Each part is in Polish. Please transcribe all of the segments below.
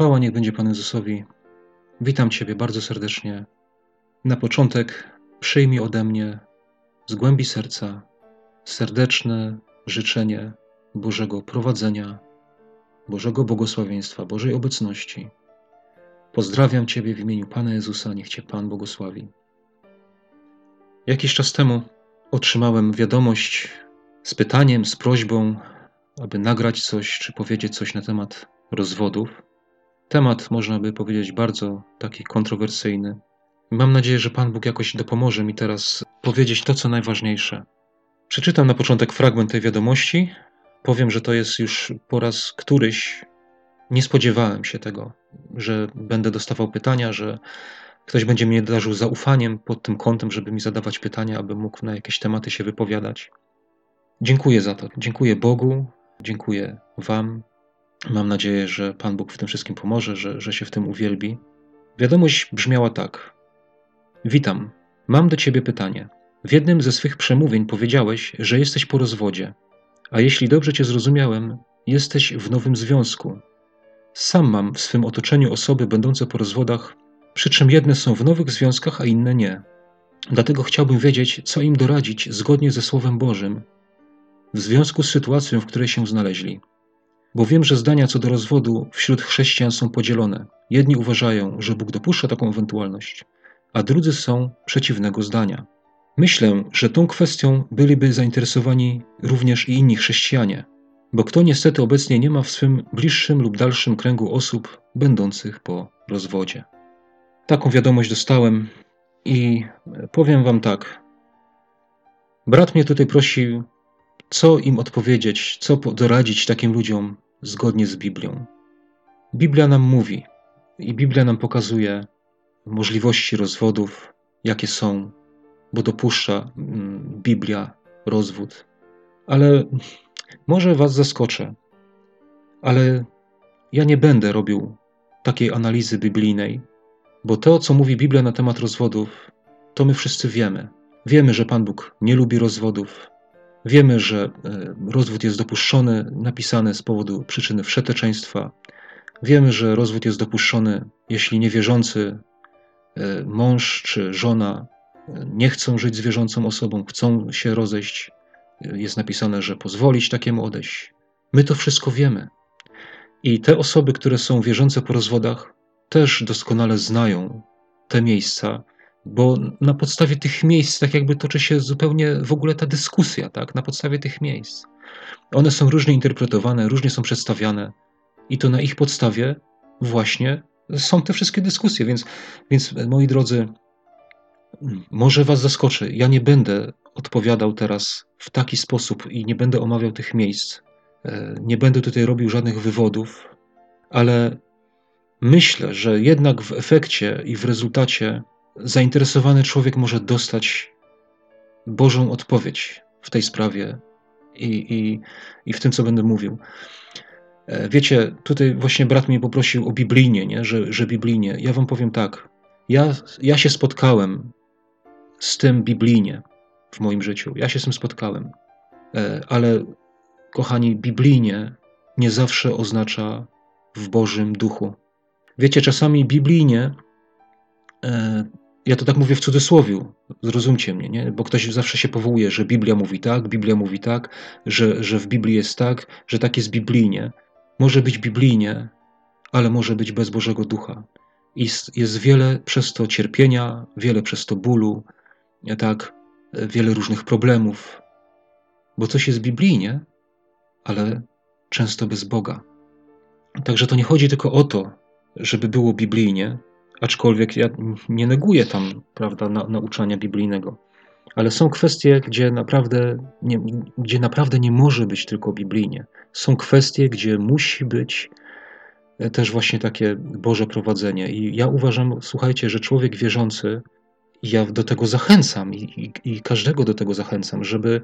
Chwała niech będzie Panu Jezusowi. Witam Ciebie bardzo serdecznie. Na początek przyjmij ode mnie z głębi serca serdeczne życzenie Bożego prowadzenia, Bożego błogosławieństwa, Bożej obecności. Pozdrawiam Ciebie w imieniu Pana Jezusa, niech Cię Pan błogosławi. Jakiś czas temu otrzymałem wiadomość z pytaniem, z prośbą, aby nagrać coś czy powiedzieć coś na temat rozwodów. Temat, można by powiedzieć, bardzo taki kontrowersyjny. Mam nadzieję, że Pan Bóg jakoś dopomoże mi teraz powiedzieć to, co najważniejsze. Przeczytam na początek fragment tej wiadomości. Powiem, że to jest już po raz któryś. Nie spodziewałem się tego, że będę dostawał pytania, że ktoś będzie mnie darzył zaufaniem pod tym kątem, żeby mi zadawać pytania, aby mógł na jakieś tematy się wypowiadać. Dziękuję za to. Dziękuję Bogu, dziękuję Wam, Mam nadzieję, że Pan Bóg w tym wszystkim pomoże, że, że się w tym uwielbi. Wiadomość brzmiała tak: Witam, mam do Ciebie pytanie. W jednym ze swych przemówień powiedziałeś, że jesteś po rozwodzie, a jeśli dobrze Cię zrozumiałem, jesteś w nowym związku. Sam mam w swym otoczeniu osoby będące po rozwodach, przy czym jedne są w nowych związkach, a inne nie. Dlatego chciałbym wiedzieć, co im doradzić zgodnie ze Słowem Bożym w związku z sytuacją, w której się znaleźli. Bo wiem, że zdania co do rozwodu wśród chrześcijan są podzielone. Jedni uważają, że Bóg dopuszcza taką ewentualność, a drudzy są przeciwnego zdania. Myślę, że tą kwestią byliby zainteresowani również i inni chrześcijanie, bo kto niestety obecnie nie ma w swym bliższym lub dalszym kręgu osób będących po rozwodzie. Taką wiadomość dostałem i powiem Wam tak. Brat mnie tutaj prosił co im odpowiedzieć, co doradzić takim ludziom zgodnie z Biblią? Biblia nam mówi i Biblia nam pokazuje możliwości rozwodów, jakie są, bo dopuszcza mm, Biblia rozwód. Ale może Was zaskoczę, ale ja nie będę robił takiej analizy biblijnej, bo to, co mówi Biblia na temat rozwodów, to my wszyscy wiemy. Wiemy, że Pan Bóg nie lubi rozwodów, Wiemy, że e, rozwód jest dopuszczony, napisany z powodu przyczyny wszeteczeństwa. Wiemy, że rozwód jest dopuszczony, jeśli niewierzący e, mąż czy żona e, nie chcą żyć z wierzącą osobą, chcą się rozejść. Jest napisane, że pozwolić takiemu odejść. My to wszystko wiemy. I te osoby, które są wierzące po rozwodach, też doskonale znają te miejsca, bo na podstawie tych miejsc tak jakby toczy się zupełnie w ogóle ta dyskusja, tak? Na podstawie tych miejsc. One są różnie interpretowane, różnie są przedstawiane i to na ich podstawie właśnie są te wszystkie dyskusje, więc, więc moi drodzy, może was zaskoczy. Ja nie będę odpowiadał teraz w taki sposób i nie będę omawiał tych miejsc. E, nie będę tutaj robił żadnych wywodów, ale myślę, że jednak w efekcie i w rezultacie zainteresowany człowiek może dostać Bożą odpowiedź w tej sprawie i, i, i w tym, co będę mówił. E, wiecie, tutaj właśnie brat mnie poprosił o biblijnie, nie? Że, że biblijnie. Ja wam powiem tak. Ja, ja się spotkałem z tym biblijnie w moim życiu. Ja się z tym spotkałem. E, ale, kochani, biblijnie nie zawsze oznacza w Bożym duchu. Wiecie, czasami biblijnie e, ja to tak mówię w cudzysłowiu, zrozumcie mnie, nie? bo ktoś zawsze się powołuje, że Biblia mówi tak, Biblia mówi tak, że, że w Biblii jest tak, że tak jest biblijnie. Może być biblijnie, ale może być bez Bożego Ducha. Jest, jest wiele przez to cierpienia, wiele przez to bólu, tak, wiele różnych problemów, bo coś jest biblijnie, ale często bez Boga. Także to nie chodzi tylko o to, żeby było biblijnie, aczkolwiek ja nie neguję tam prawda, na, nauczania biblijnego. Ale są kwestie, gdzie naprawdę, nie, gdzie naprawdę nie może być tylko biblijnie. Są kwestie, gdzie musi być e, też właśnie takie Boże prowadzenie. I ja uważam, słuchajcie, że człowiek wierzący, ja do tego zachęcam i, i, i każdego do tego zachęcam, żeby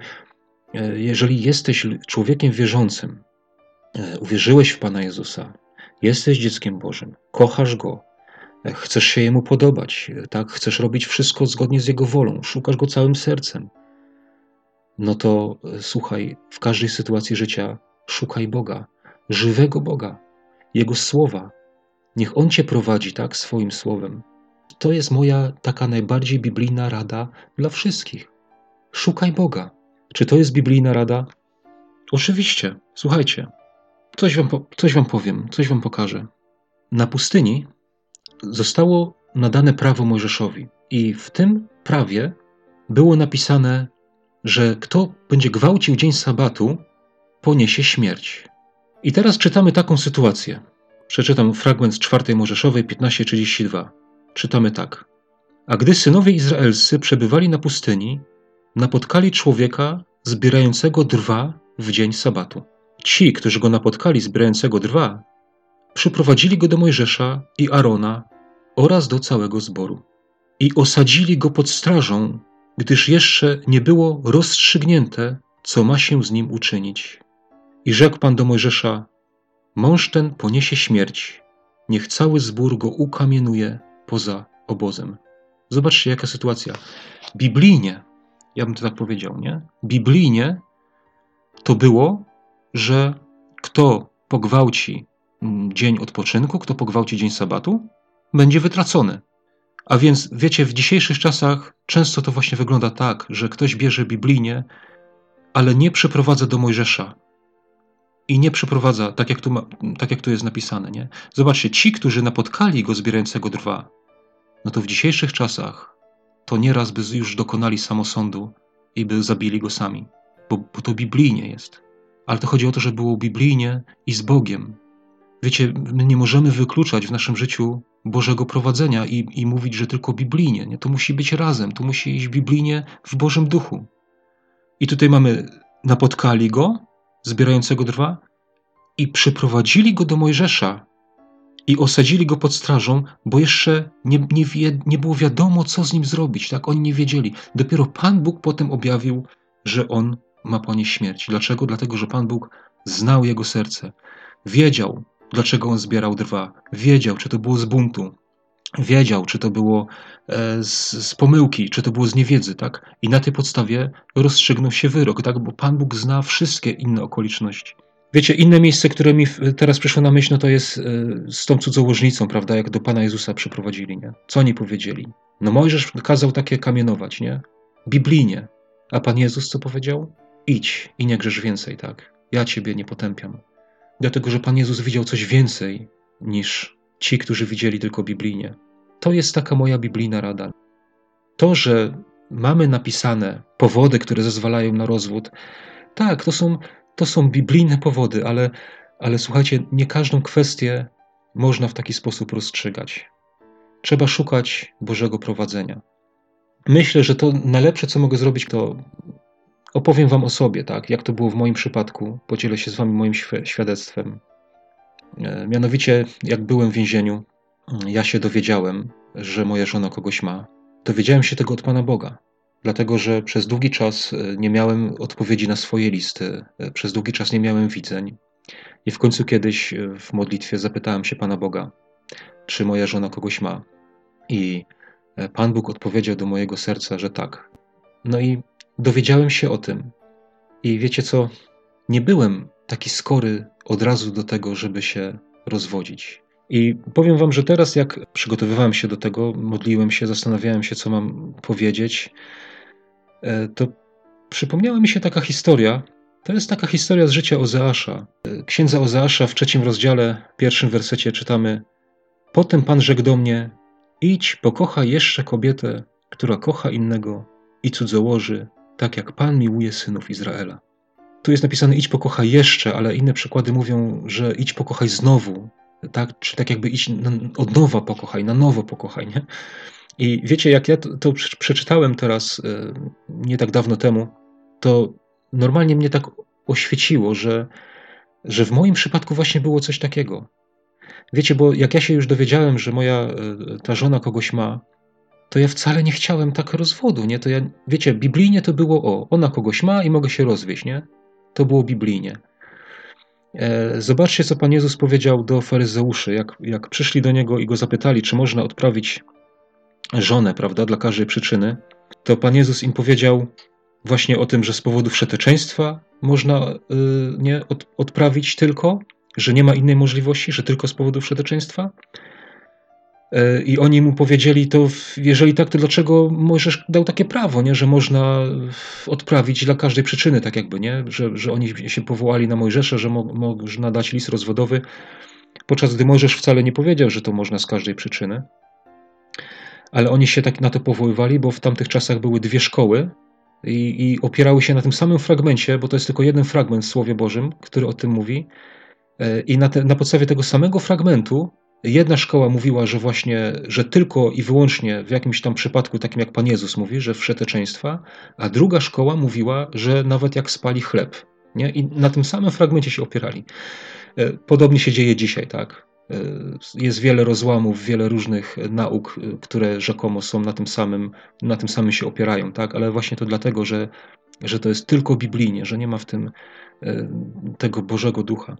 e, jeżeli jesteś człowiekiem wierzącym, e, uwierzyłeś w Pana Jezusa, jesteś dzieckiem Bożym, kochasz Go, Chcesz się Jemu podobać, tak? Chcesz robić wszystko zgodnie z Jego wolą, szukasz Go całym sercem. No to e, słuchaj, w każdej sytuacji życia szukaj Boga, żywego Boga, Jego słowa. Niech On cię prowadzi, tak, swoim słowem. To jest moja taka najbardziej biblijna rada dla wszystkich. Szukaj Boga. Czy to jest biblijna rada? Oczywiście. Słuchajcie, coś wam, coś wam powiem, coś wam pokażę. Na pustyni zostało nadane prawo Mojżeszowi, i w tym prawie było napisane, że kto będzie gwałcił dzień sabatu, poniesie śmierć. I teraz czytamy taką sytuację. Przeczytam fragment z czwartej Mojżeszowej 15:32. Czytamy tak. A gdy synowie izraelscy przebywali na pustyni, napotkali człowieka zbierającego drwa w dzień sabatu. Ci, którzy go napotkali zbierającego drwa, przyprowadzili go do Mojżesza i Arona oraz do całego zboru. I osadzili go pod strażą, gdyż jeszcze nie było rozstrzygnięte, co ma się z nim uczynić. I rzekł Pan do Mojżesza: Mąż ten poniesie śmierć, niech cały zbór go ukamienuje poza obozem. Zobaczcie, jaka sytuacja. Biblijnie, ja bym to tak powiedział, nie? Biblijnie to było, że kto pogwałci dzień odpoczynku, kto pogwałci dzień sabatu, będzie wytracony. A więc wiecie, w dzisiejszych czasach często to właśnie wygląda tak, że ktoś bierze biblijnie, ale nie przyprowadza do Mojżesza. I nie przyprowadza, tak jak tu, ma, tak jak tu jest napisane. Nie? Zobaczcie, ci, którzy napotkali go zbierającego drwa, no to w dzisiejszych czasach to nieraz by już dokonali samosądu i by zabili go sami, bo, bo to biblijnie jest. Ale to chodzi o to, że było biblijnie i z Bogiem. Wiecie, my nie możemy wykluczać w naszym życiu Bożego prowadzenia i, i mówić, że tylko biblijnie. Nie? To musi być razem, to musi iść biblijnie w Bożym Duchu. I tutaj mamy, napotkali go, zbierającego drwa, i przyprowadzili go do Mojżesza i osadzili go pod strażą, bo jeszcze nie, nie, nie było wiadomo, co z nim zrobić. Tak? Oni nie wiedzieli. Dopiero Pan Bóg potem objawił, że on ma ponieść śmierć. Dlaczego? Dlatego, że Pan Bóg znał jego serce. Wiedział, dlaczego on zbierał drwa. Wiedział, czy to było z buntu. Wiedział, czy to było e, z, z, pomyłki, czy to było z niewiedzy, tak? I na tej podstawie rozstrzygnął się wyrok, tak? Bo Pan Bóg zna wszystkie inne okoliczności. Wiecie, inne miejsce, które mi teraz przyszło na myśl, no to jest e, z tą cudzołożnicą, prawda, jak do Pana Jezusa przyprowadzili, nie? Co oni powiedzieli? No Mojżesz kazał takie kamienować, nie? Biblijnie. A Pan Jezus co powiedział? Idź i nie grzesz więcej, tak? Ja Ciebie nie potępiam. Dlatego, że Pan Jezus widział coś więcej niż ci, którzy widzieli tylko biblijnie. To jest taka moja biblijna rada. To, że mamy napisane powody, które zezwalają na rozwód, tak, to są to są biblijne powody, ale, ale słuchajcie, nie każdą kwestię można w taki sposób rozstrzygać. Trzeba szukać Bożego prowadzenia. Myślę, że to najlepsze, co mogę zrobić, to opowiem Wam o sobie, tak, jak to było w moim przypadku. Podzielę się z Wami moim świadectwem. E, mianowicie, jak byłem w więzieniu, ja się dowiedziałem, że moja żona kogoś ma. Dowiedziałem się tego od Pana Boga dlatego że przez długi czas e, nie miałem odpowiedzi na swoje listy, e, przez długi czas nie miałem widzeń. I w końcu kiedyś w modlitwie zapytałem się Pana Boga, czy moja żona kogoś ma. I Pan Bóg odpowiedział do mojego serca, że tak. No i dowiedziałem się o tym. I wiecie co? Nie byłem taki skory od razu do tego, żeby się rozwodzić. I powiem Wam, że teraz, jak przygotowywałem się do tego, modliłem się, zastanawiałem się, co mam powiedzieć, E, to przypomniała mi się taka historia. To jest taka historia z życia Ozeasza. E, księdza Ozeasza w trzecim rozdziale, pierwszym wersecie czytamy: Potem Pan rzekł do mnie: Idź, pokochaj jeszcze kobietę, która kocha innego i cudzołoży, tak jak Pan miłuje synów Izraela. Tu jest napisane idź pokochaj jeszcze, ale inne przykłady mówią, że idź pokochaj znowu, tak? Czy tak jakby idź od nowa pokochaj, na nowo pokochaj, nie? I wiecie, jak ja to, to przeczytałem teraz e, nie tak dawno temu, to normalnie mnie tak oświeciło, że, że w moim przypadku właśnie było coś takiego. Wiecie, bo jak ja się już dowiedziałem, że moja e, ta żona kogoś ma, to ja wcale nie chciałem tak rozwodu, nie? To ja, wiecie, biblijnie to było o, ona kogoś ma i mogę się rozwieść, nie? To było biblijnie. E, zobaczcie, co Pan Jezus powiedział do faryzeuszy, jak, jak przyszli do Niego i Go zapytali, czy można odprawić żonę, prawda, dla każdej przyczyny, to Pan Jezus im powiedział właśnie o tym, że z powodu wszeteczeństwa można y, nie od, odprawić tylko, że nie ma innej możliwości, że tylko z powodu wszeteczeństwa? E, I oni mu powiedzieli, to jeżeli tak, to dlaczego Mojżesz dał takie prawo, nie? że można odprawić dla każdej przyczyny, tak jakby, nie? Że, że oni się powołali na Mojżesza, że mo, można dać list rozwodowy, podczas gdy Mojżesz wcale nie powiedział, że to można z każdej przyczyny. Ale oni się tak na to powoływali, bo w tamtych czasach były dwie szkoły i, i opierały się na tym samym fragmencie, bo to jest tylko jeden fragment w Słowie Bożym, który o tym mówi. E, I na, te, na podstawie tego samego fragmentu Jedna szkoła mówiła, że właśnie, że tylko i wyłącznie w jakimś tam przypadku, takim jak Pan Jezus mówi, że wszeteczeństwa, a druga szkoła mówiła, że nawet jak spali chleb. Nie? I na tym samym fragmencie się opierali. E, podobnie się dzieje dzisiaj, tak? E, jest wiele rozłamów, wiele różnych nauk, e, które rzekomo są na tym samym, na tym samym się opierają, tak? Ale właśnie to dlatego, że, że to jest tylko biblijnie, że nie ma w tym tego Bożego Ducha.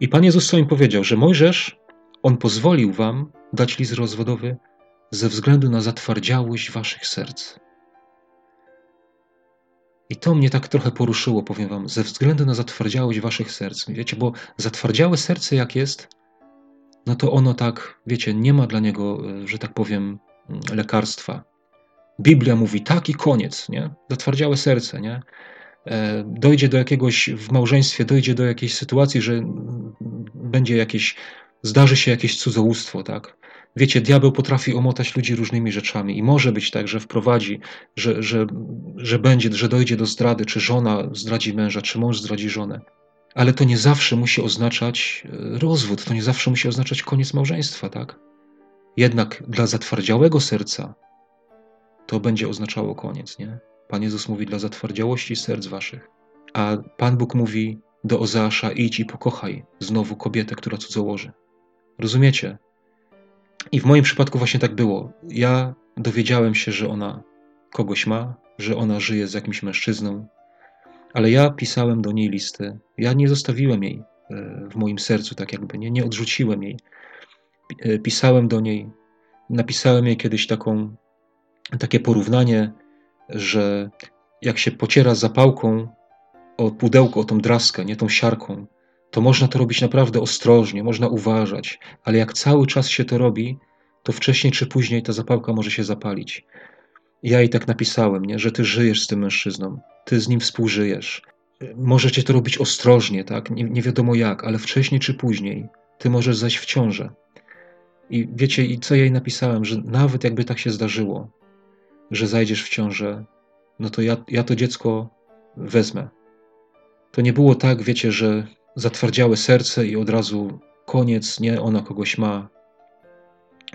I Pan Jezus im powiedział, że Mojżesz, on pozwolił wam dać list rozwodowy ze względu na zatwardziałość waszych serc. I to mnie tak trochę poruszyło, powiem wam, ze względu na zatwardziałość waszych serc. Wiecie, bo zatwardziałe serce jak jest, no to ono tak, wiecie, nie ma dla niego, że tak powiem, lekarstwa. Biblia mówi tak i koniec, nie? Zatwardziałe serce, nie? E, dojdzie do jakiegoś, w małżeństwie dojdzie do jakiejś sytuacji, że będzie jakieś, zdarzy się jakieś cudzołóstwo, tak? Wiecie, diabeł potrafi omotać ludzi różnymi rzeczami i może być tak, że wprowadzi, że, że, że będzie, że dojdzie do zdrady, czy żona zdradzi męża, czy mąż zdradzi żonę. Ale to nie zawsze musi oznaczać e, rozwód, to nie zawsze musi oznaczać koniec małżeństwa, tak? Jednak dla zatwardziałego serca to będzie oznaczało koniec, nie? Pan Jezus mówi dla zatwardziałości serc waszych. A Pan Bóg mówi do Ozeasza idź i pokochaj znowu kobietę, która cudzołoży. Rozumiecie? I w moim przypadku właśnie tak było. Ja dowiedziałem się, że ona kogoś ma, że ona żyje z jakimś mężczyzną, ale ja pisałem do niej listy. Ja nie zostawiłem jej e, w moim sercu, tak jakby, nie, nie odrzuciłem jej. E, pisałem do niej, napisałem jej kiedyś taką, takie porównanie że jak się pociera zapałką o pudełko, o tą draskę, nie tą siarką, to można to robić naprawdę ostrożnie, można uważać, ale jak cały czas się to robi, to wcześniej czy później ta zapałka może się zapalić. Ja jej tak napisałem, nie? że ty żyjesz z tym mężczyzną, ty z nim współżyjesz. Możecie to robić ostrożnie, tak? Nie, nie wiadomo jak, ale wcześniej czy później ty możesz zajść w ciążę. I wiecie, i co ja jej napisałem, że nawet jakby tak się zdarzyło, że zajdziesz w ciążę, no to ja, ja to dziecko wezmę. To nie było tak, wiecie, że zatwardziałe serce i od razu koniec, nie, ona kogoś ma,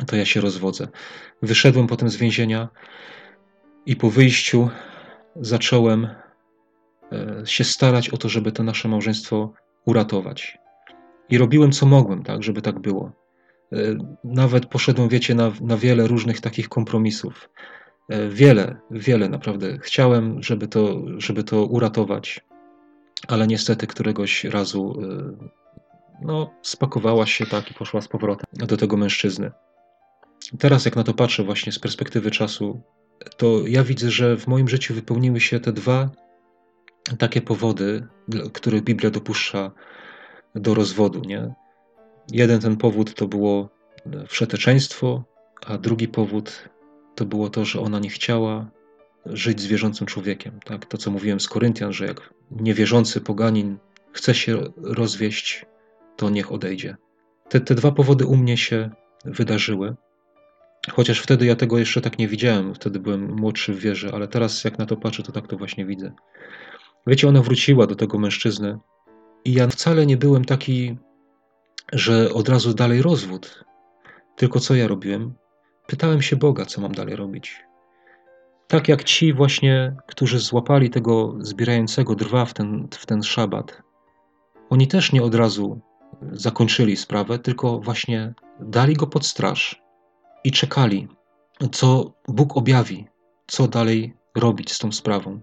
to ja się rozwodzę. Wyszedłem potem z więzienia i po wyjściu zacząłem e, się starać o to, żeby to nasze małżeństwo uratować. I robiłem co mogłem, tak, żeby tak było. E, nawet poszedłem, wiecie, na, na wiele różnych takich kompromisów. E, wiele, wiele naprawdę chciałem, żeby to, żeby to uratować, ale niestety któregoś razu e, no, spakowała się tak i poszła z powrotem do tego mężczyzny. Teraz, jak na to patrzę, właśnie z perspektywy czasu, to ja widzę, że w moim życiu wypełniły się te dwa takie powody, które Biblia dopuszcza do rozwodu. Nie? Jeden ten powód to było wszeteczeństwo, a drugi powód to było to, że ona nie chciała żyć z wierzącym człowiekiem. Tak? To, co mówiłem z Koryntian, że jak niewierzący poganin chce się rozwieść, to niech odejdzie. Te, te dwa powody u mnie się wydarzyły. Chociaż wtedy ja tego jeszcze tak nie widziałem, wtedy byłem młodszy w wierze, ale teraz jak na to patrzę, to tak to właśnie widzę. Wiecie, ona wróciła do tego mężczyzny i ja wcale nie byłem taki, że od razu dalej rozwód. Tylko co ja robiłem? Pytałem się Boga, co mam dalej robić. Tak jak ci właśnie, którzy złapali tego zbierającego drwa w ten, w ten szabat, oni też nie od razu zakończyli sprawę, tylko właśnie dali go pod straż i czekali, co Bóg objawi, co dalej robić z tą sprawą.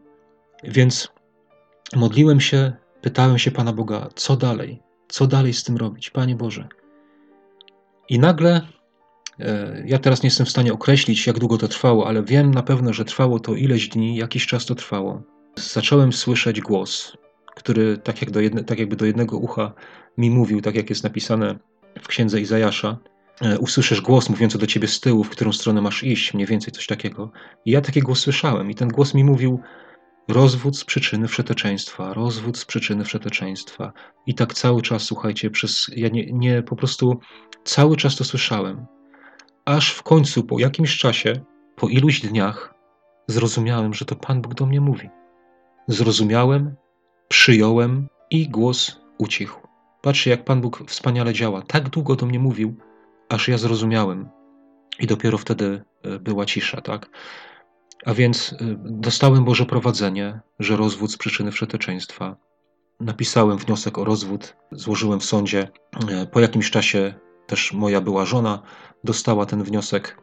Więc modliłem się, pytałem się Pana Boga, co dalej, co dalej z tym robić, Panie Boże. I nagle ja teraz nie jestem w stanie określić, jak długo to trwało, ale wiem na pewno, że trwało to ileś dni, jakiś czas to trwało. Zacząłem słyszeć głos. który tak, jak do jedne, tak jakby do jednego ucha mi mówił, tak jak jest napisane w księdze Izajasza, e, usłyszysz głos mówiący do ciebie z tyłu, w którą stronę masz iść, mniej więcej coś takiego. I ja taki głos słyszałem i ten głos mi mówił rozwód z przyczyny wszeteczeństwa, rozwód z przyczyny wszeteczeństwa. I tak cały czas, słuchajcie, przez, ja nie, nie po prostu cały czas to słyszałem. Aż w końcu, po jakimś czasie, po iluś dniach, zrozumiałem, że to Pan Bóg do mnie mówi. Zrozumiałem, przyjąłem i głos ucichł. Patrzcie, jak Pan Bóg wspaniale działa. Tak długo do mnie mówił, aż ja zrozumiałem. I dopiero wtedy e, była cisza, tak? A więc e, dostałem Boże prowadzenie, że rozwód z przyczyny wszeteczeństwa. Napisałem wniosek o rozwód, złożyłem w sądzie. E, po jakimś czasie też moja była żona dostała ten wniosek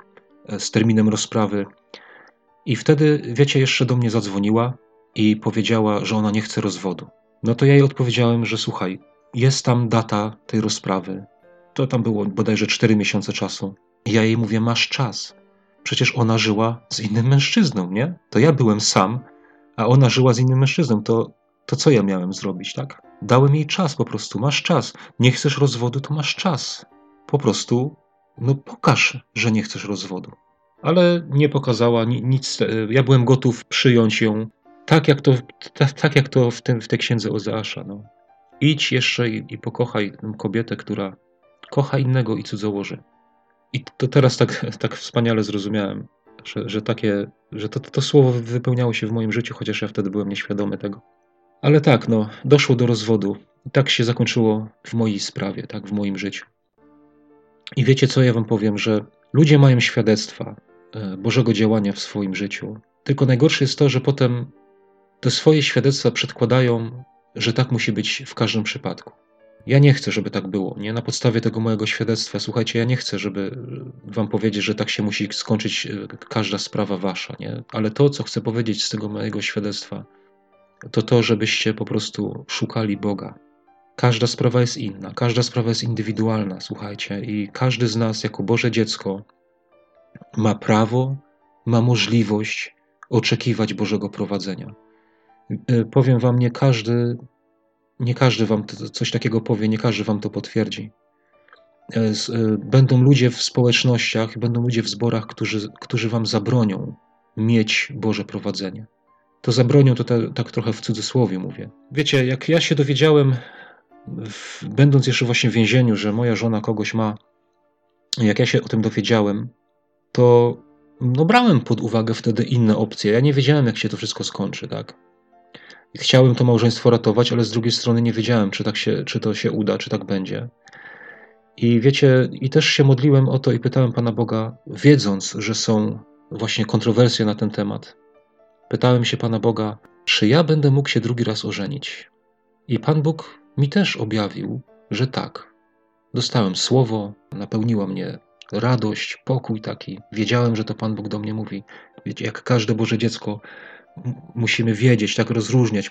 z terminem rozprawy. I wtedy, wiecie, jeszcze do mnie zadzwoniła i powiedziała, że ona nie chce rozwodu. No to ja jej odpowiedziałem, że słuchaj, jest tam data tej rozprawy. To tam było bodajże 4 miesiące czasu. I ja jej mówię, masz czas. Przecież ona żyła z innym mężczyzną, nie? To ja byłem sam, a ona żyła z innym mężczyzną. To, to co ja miałem zrobić, tak? Dałem jej czas po prostu, masz czas. Nie chcesz rozwodu, to masz czas. Po prostu, no pokaż, że nie chcesz rozwodu. Ale nie pokazała nic. Ja byłem gotów przyjąć ją tak, jak to, tak, tak jak to w, tym, w tej księdze Ozeasza. No. Idź jeszcze i, i pokochaj tę kobietę, która kocha innego i cudzołoży. I to teraz tak, tak wspaniale zrozumiałem, że, że, takie, że to, to słowo wypełniało się w moim życiu, chociaż ja wtedy byłem nieświadomy tego. Ale tak, no, doszło do rozwodu. I tak się zakończyło w mojej sprawie, tak, w moim życiu. I wiecie co, ja wam powiem, że ludzie mają świadectwa e, Bożego działania w swoim życiu. Tylko najgorsze jest to, że potem te swoje świadectwa przedkładają że tak musi być w każdym przypadku. Ja nie chcę, żeby tak było. Nie na podstawie tego mojego świadectwa, słuchajcie, ja nie chcę, żeby wam powiedzieć, że tak się musi skończyć e, każda sprawa wasza, nie? Ale to, co chcę powiedzieć z tego mojego świadectwa, to to, żebyście po prostu szukali Boga. Każda sprawa jest inna, każda sprawa jest indywidualna, słuchajcie, i każdy z nas, jako Boże dziecko, ma prawo, ma możliwość oczekiwać Bożego prowadzenia. E, powiem wam, nie każdy, nie każdy wam coś takiego powie, nie każdy wam to potwierdzi. E, e, będą ludzie w społecznościach, będą ludzie w zborach, którzy, którzy wam zabronią mieć Boże prowadzenie. To zabronią, to te, tak trochę w cudzysłowie mówię. Wiecie, jak ja się dowiedziałem, będąc jeszcze właśnie w więzieniu, że moja żona kogoś ma, jak ja się o tym dowiedziałem, to no, brałem pod uwagę wtedy inne opcje. Ja nie wiedziałem, jak się to wszystko skończy, tak? Chciałem to małżeństwo ratować, ale z drugiej strony nie wiedziałem, czy, tak się, czy to się uda, czy tak będzie. I wiecie, i też się modliłem o to i pytałem Pana Boga, wiedząc, że są właśnie kontrowersje na ten temat. Pytałem się Pana Boga, czy ja będę mógł się drugi raz ożenić? I Pan Bóg mi też objawił, że tak. Dostałem słowo, napełniła mnie radość, pokój taki. Wiedziałem, że to Pan Bóg do mnie mówi. Wiecie, jak każde Boże dziecko, musimy wiedzieć, tak rozróżniać,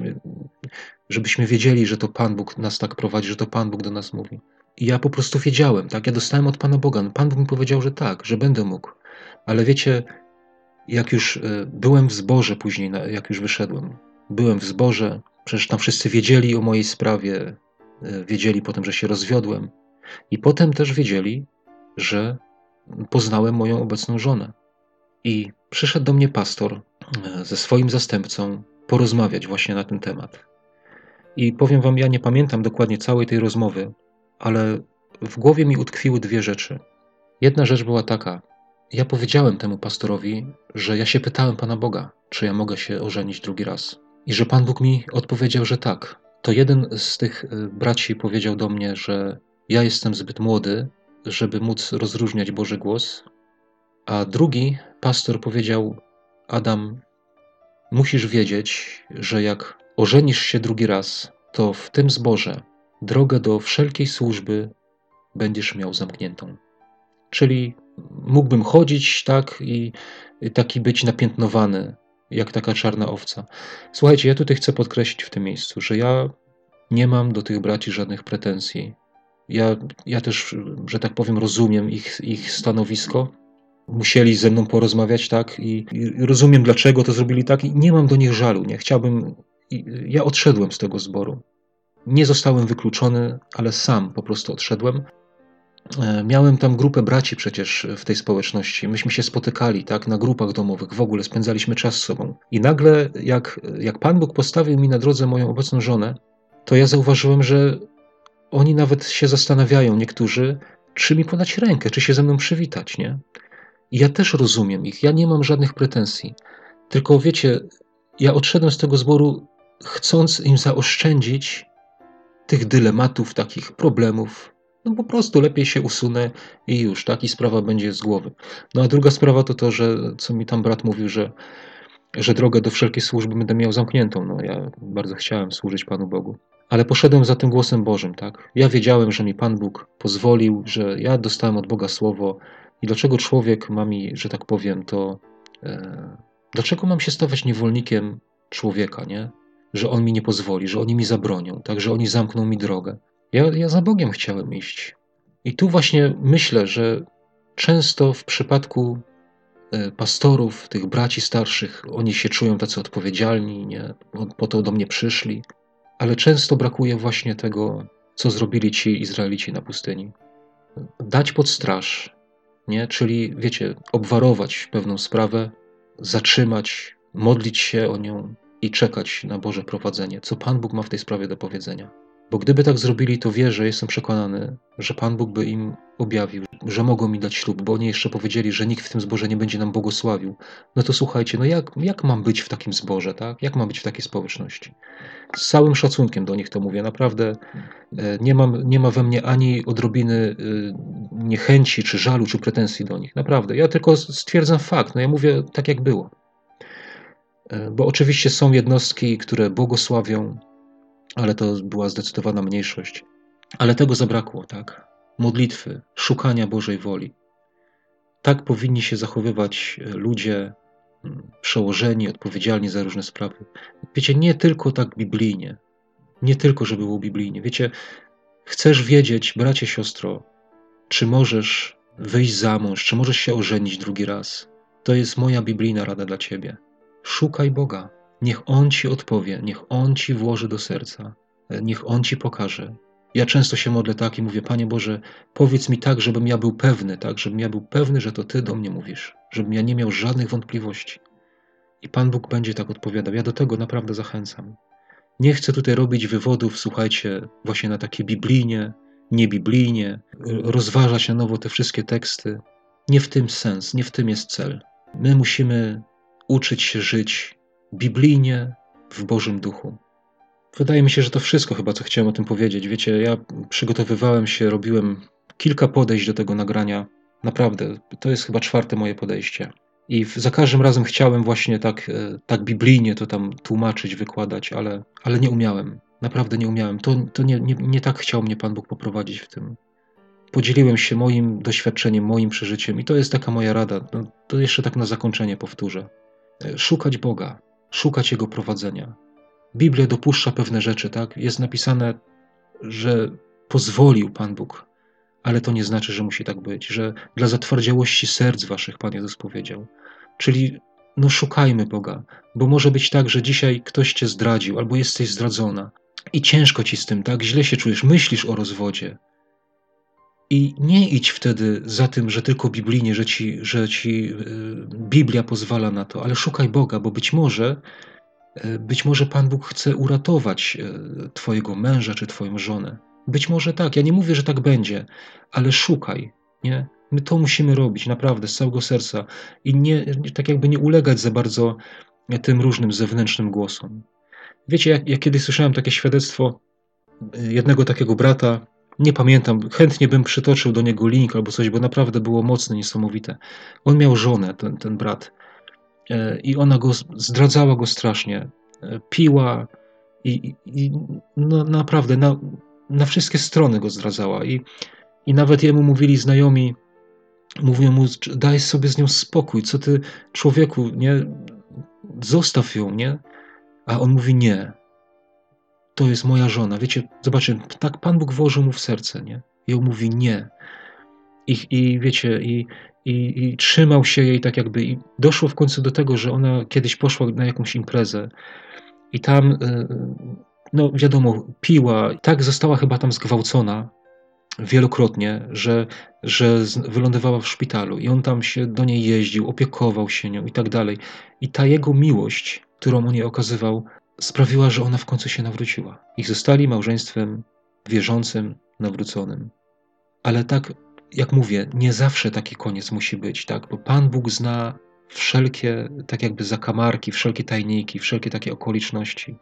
żebyśmy wiedzieli, że to Pan Bóg nas tak prowadzi, że to Pan Bóg do nas mówi. I ja po prostu wiedziałem, tak? Ja dostałem od Pana Boga. Pan Bóg mi powiedział, że tak, że będę mógł. Ale wiecie, jak już e, byłem w zborze później, jak już wyszedłem, byłem w zborze, przecież tam wszyscy wiedzieli o mojej sprawie, e, wiedzieli potem, że się rozwiodłem. I potem też wiedzieli, że poznałem moją obecną żonę. I przyszedł do mnie pastor e, ze swoim zastępcą porozmawiać właśnie na ten temat. I powiem Wam, ja nie pamiętam dokładnie całej tej rozmowy, ale w głowie mi utkwiły dwie rzeczy. Jedna rzecz była taka. Ja powiedziałem temu pastorowi, że ja się pytałem Pana Boga, czy ja mogę się ożenić drugi raz. I że Pan Bóg mi odpowiedział, że tak. To jeden z tych e, braci powiedział do mnie, że ja jestem zbyt młody, żeby móc rozróżniać Boży głos, a drugi pastor powiedział: Adam, musisz wiedzieć, że jak ożenisz się drugi raz, to w tym zborze drogę do wszelkiej służby będziesz miał zamkniętą. Czyli mógłbym chodzić tak i taki być napiętnowany, jak taka czarna owca. Słuchajcie, ja tutaj chcę podkreślić w tym miejscu, że ja nie mam do tych braci żadnych pretensji. Ja, ja też, że tak powiem, rozumiem ich, ich stanowisko musieli ze mną porozmawiać, tak? I, I, rozumiem, dlaczego to zrobili tak, i nie mam do nich żalu. Nie chciałbym, ja odszedłem z tego zboru. Nie zostałem wykluczony, ale sam po prostu odszedłem. E, miałem tam grupę braci przecież w tej społeczności. Myśmy się spotykali, tak, na grupach domowych, w ogóle spędzaliśmy czas z sobą. I nagle, jak, jak Pan Bóg postawił mi na drodze moją obecną żonę, to ja zauważyłem, że oni nawet się zastanawiają, niektórzy, czy mi podać rękę, czy się ze mną przywitać, nie? I ja też rozumiem ich, ja nie mam żadnych pretensji. Tylko wiecie, ja odszedłem z tego zboru, chcąc im zaoszczędzić tych dylematów, takich problemów. No po prostu lepiej się usunę i już, tak? I sprawa będzie z głowy. No a druga sprawa to to, że co mi tam brat mówił, że, że drogę do wszelkiej służby będę miał zamkniętą. No ja bardzo chciałem służyć Panu Bogu. Ale poszedłem za tym głosem Bożym, tak? Ja wiedziałem, że mi Pan Bóg pozwolił, że ja dostałem od Boga słowo i dlaczego człowiek ma mi, że tak powiem, to... E, dlaczego mam się stawać niewolnikiem człowieka, nie? Że on mi nie pozwoli, że oni mi zabronią, tak? Że oni zamkną mi drogę. Ja, ja za Bogiem chciałem iść. I tu właśnie myślę, że często w przypadku e, pastorów, tych braci starszych, oni się czują tacy odpowiedzialni, nie? po to do mnie przyszli, ale często brakuje właśnie tego, co zrobili ci Izraelici na pustyni. Dać pod straż, nie? czyli wiecie, obwarować pewną sprawę, zatrzymać, modlić się o nią i czekać na Boże prowadzenie, co Pan Bóg ma w tej sprawie do powiedzenia. Bo gdyby tak zrobili, to wierzę, jestem przekonany, że Pan Bóg by im objawił, że mogą mi dać ślub, bo oni jeszcze powiedzieli, że nikt w tym zborze nie będzie nam błogosławił. No to słuchajcie, no jak, jak mam być w takim zborze, tak? Jak mam być w takiej społeczności? Z całym szacunkiem do nich to mówię, naprawdę e, nie, mam, nie ma we mnie ani odrobiny e, niechęci, czy żalu, czy pretensji do nich, naprawdę. Ja tylko stwierdzam fakt, no ja mówię tak jak było. E, bo oczywiście są jednostki, które błogosławią, ale to była zdecydowana mniejszość. Ale tego zabrakło, tak? Modlitwy, szukania Bożej woli. Tak powinni się zachowywać e, ludzie mm, przełożeni, odpowiedzialni za różne sprawy. Wiecie, nie tylko tak biblijnie, nie tylko, żeby było biblijnie. Wiecie, chcesz wiedzieć, bracie, siostro, czy możesz wyjść za mąż, czy możesz się ożenić drugi raz. To jest moja biblijna rada dla ciebie. Szukaj Boga. Niech On ci odpowie, niech On ci włoży do serca, niech On ci pokaże. Ja często się modlę tak i mówię, Panie Boże, powiedz mi tak, żebym ja był pewny, tak, żebym ja był pewny, że to Ty do mnie mówisz, żebym ja nie miał żadnych wątpliwości. I Pan Bóg będzie tak odpowiadał. Ja do tego naprawdę zachęcam. Nie chcę tutaj robić wywodów, słuchajcie, właśnie na takie biblijnie, niebiblijnie, rozważać na nowo te wszystkie teksty. Nie w tym sens, nie w tym jest cel. My musimy uczyć się żyć biblijnie w Bożym Duchu. Wydaje mi się, że to wszystko chyba, co chciałem o tym powiedzieć. Wiecie, ja przygotowywałem się, robiłem kilka podejść do tego nagrania. Naprawdę, to jest chyba czwarte moje podejście. I za każdym razem chciałem właśnie tak, e, tak biblijnie to tam tłumaczyć, wykładać, ale, ale nie umiałem. Naprawdę nie umiałem. To, to nie, nie, nie tak chciał mnie Pan Bóg poprowadzić w tym. Podzieliłem się moim doświadczeniem, moim przeżyciem i to jest taka moja rada. No, to jeszcze tak na zakończenie powtórzę. E, szukać Boga, szukać Jego prowadzenia. Biblia dopuszcza pewne rzeczy, tak? Jest napisane, że pozwolił Pan Bóg, ale to nie znaczy, że musi tak być, że dla zatwardziałości serc waszych Pan Jezus powiedział. Czyli no szukajmy Boga, bo może być tak, że dzisiaj ktoś cię zdradził albo jesteś zdradzona i ciężko ci z tym, tak? Źle się czujesz, myślisz o rozwodzie. I nie idź wtedy za tym, że tylko biblijnie, że ci, że ci y, Biblia pozwala na to, ale szukaj Boga, bo być może, y, być może Pan Bóg chce uratować y, Twojego męża czy Twoją żonę. Być może tak, ja nie mówię, że tak będzie, ale szukaj, nie? My to musimy robić naprawdę z całego serca i nie, tak jakby nie ulegać za bardzo tym różnym zewnętrznym głosom. Wiecie, jak, jak kiedyś słyszałem takie świadectwo jednego takiego brata, nie pamiętam, chętnie bym przytoczył do niego link albo coś, bo naprawdę było mocne, niesamowite. On miał żonę, ten, ten brat, e, i ona go zdradzała go strasznie. E, piła i, i no, naprawdę na, na wszystkie strony go zdradzała. I, I nawet jemu mówili znajomi, mówią mu, daj sobie z nią spokój, co ty człowieku, nie, zostaw ją, nie? A on mówi nie, to jest moja żona. Wiecie, zobaczcie, tak Pan Bóg włożył mu w serce, nie? I on mówi nie. I, i wiecie, i, i, i trzymał się jej tak jakby. I doszło w końcu do tego, że ona kiedyś poszła na jakąś imprezę I tam, y, no wiadomo, piła, tak została chyba tam zgwałcona wielokrotnie, że, że wylądowała w szpitalu i on tam się do niej jeździł, opiekował się nią i tak dalej. I ta jego miłość, którą on jej okazywał, sprawiła, że ona w końcu się nawróciła. I zostali małżeństwem wierzącym, nawróconym. Ale tak, jak mówię, nie zawsze taki koniec musi być, tak? Bo Pan Bóg zna wszelkie, tak jakby zakamarki, wszelkie tajniki, wszelkie takie okoliczności.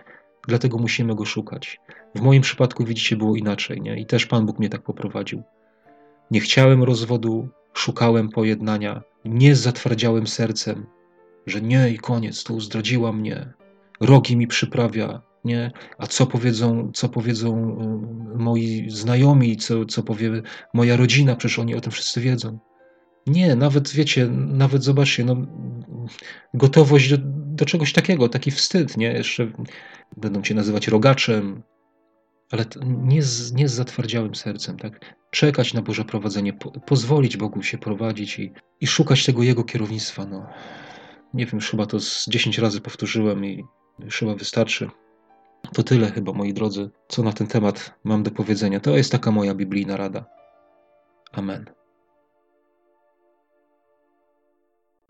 Dlatego musimy go szukać. W moim przypadku, widzicie, było inaczej, nie? I też Pan Bóg mnie tak poprowadził. Nie chciałem rozwodu, szukałem pojednania, nie zatwardziałem sercem, że nie i koniec, tu zdradziła mnie, rogi mi przyprawia, nie? A co powiedzą, co powiedzą y, moi znajomi, co, co powie moja rodzina, przecież oni o tym wszyscy wiedzą. Nie, nawet wiecie, nawet zobaczcie, no, gotowość do, do czegoś takiego, taki wstyd, nie? Jeszcze będą cię nazywać rogaczem, ale nie z, nie z zatwardziałym sercem, tak? Czekać na Boże prowadzenie, po, pozwolić Bogu się prowadzić i, i szukać tego Jego kierownictwa, no. Nie wiem, chyba to z 10 razy powtórzyłem i już chyba wystarczy. To tyle chyba, moi drodzy, co na ten temat mam do powiedzenia. To jest taka moja biblijna rada. Amen.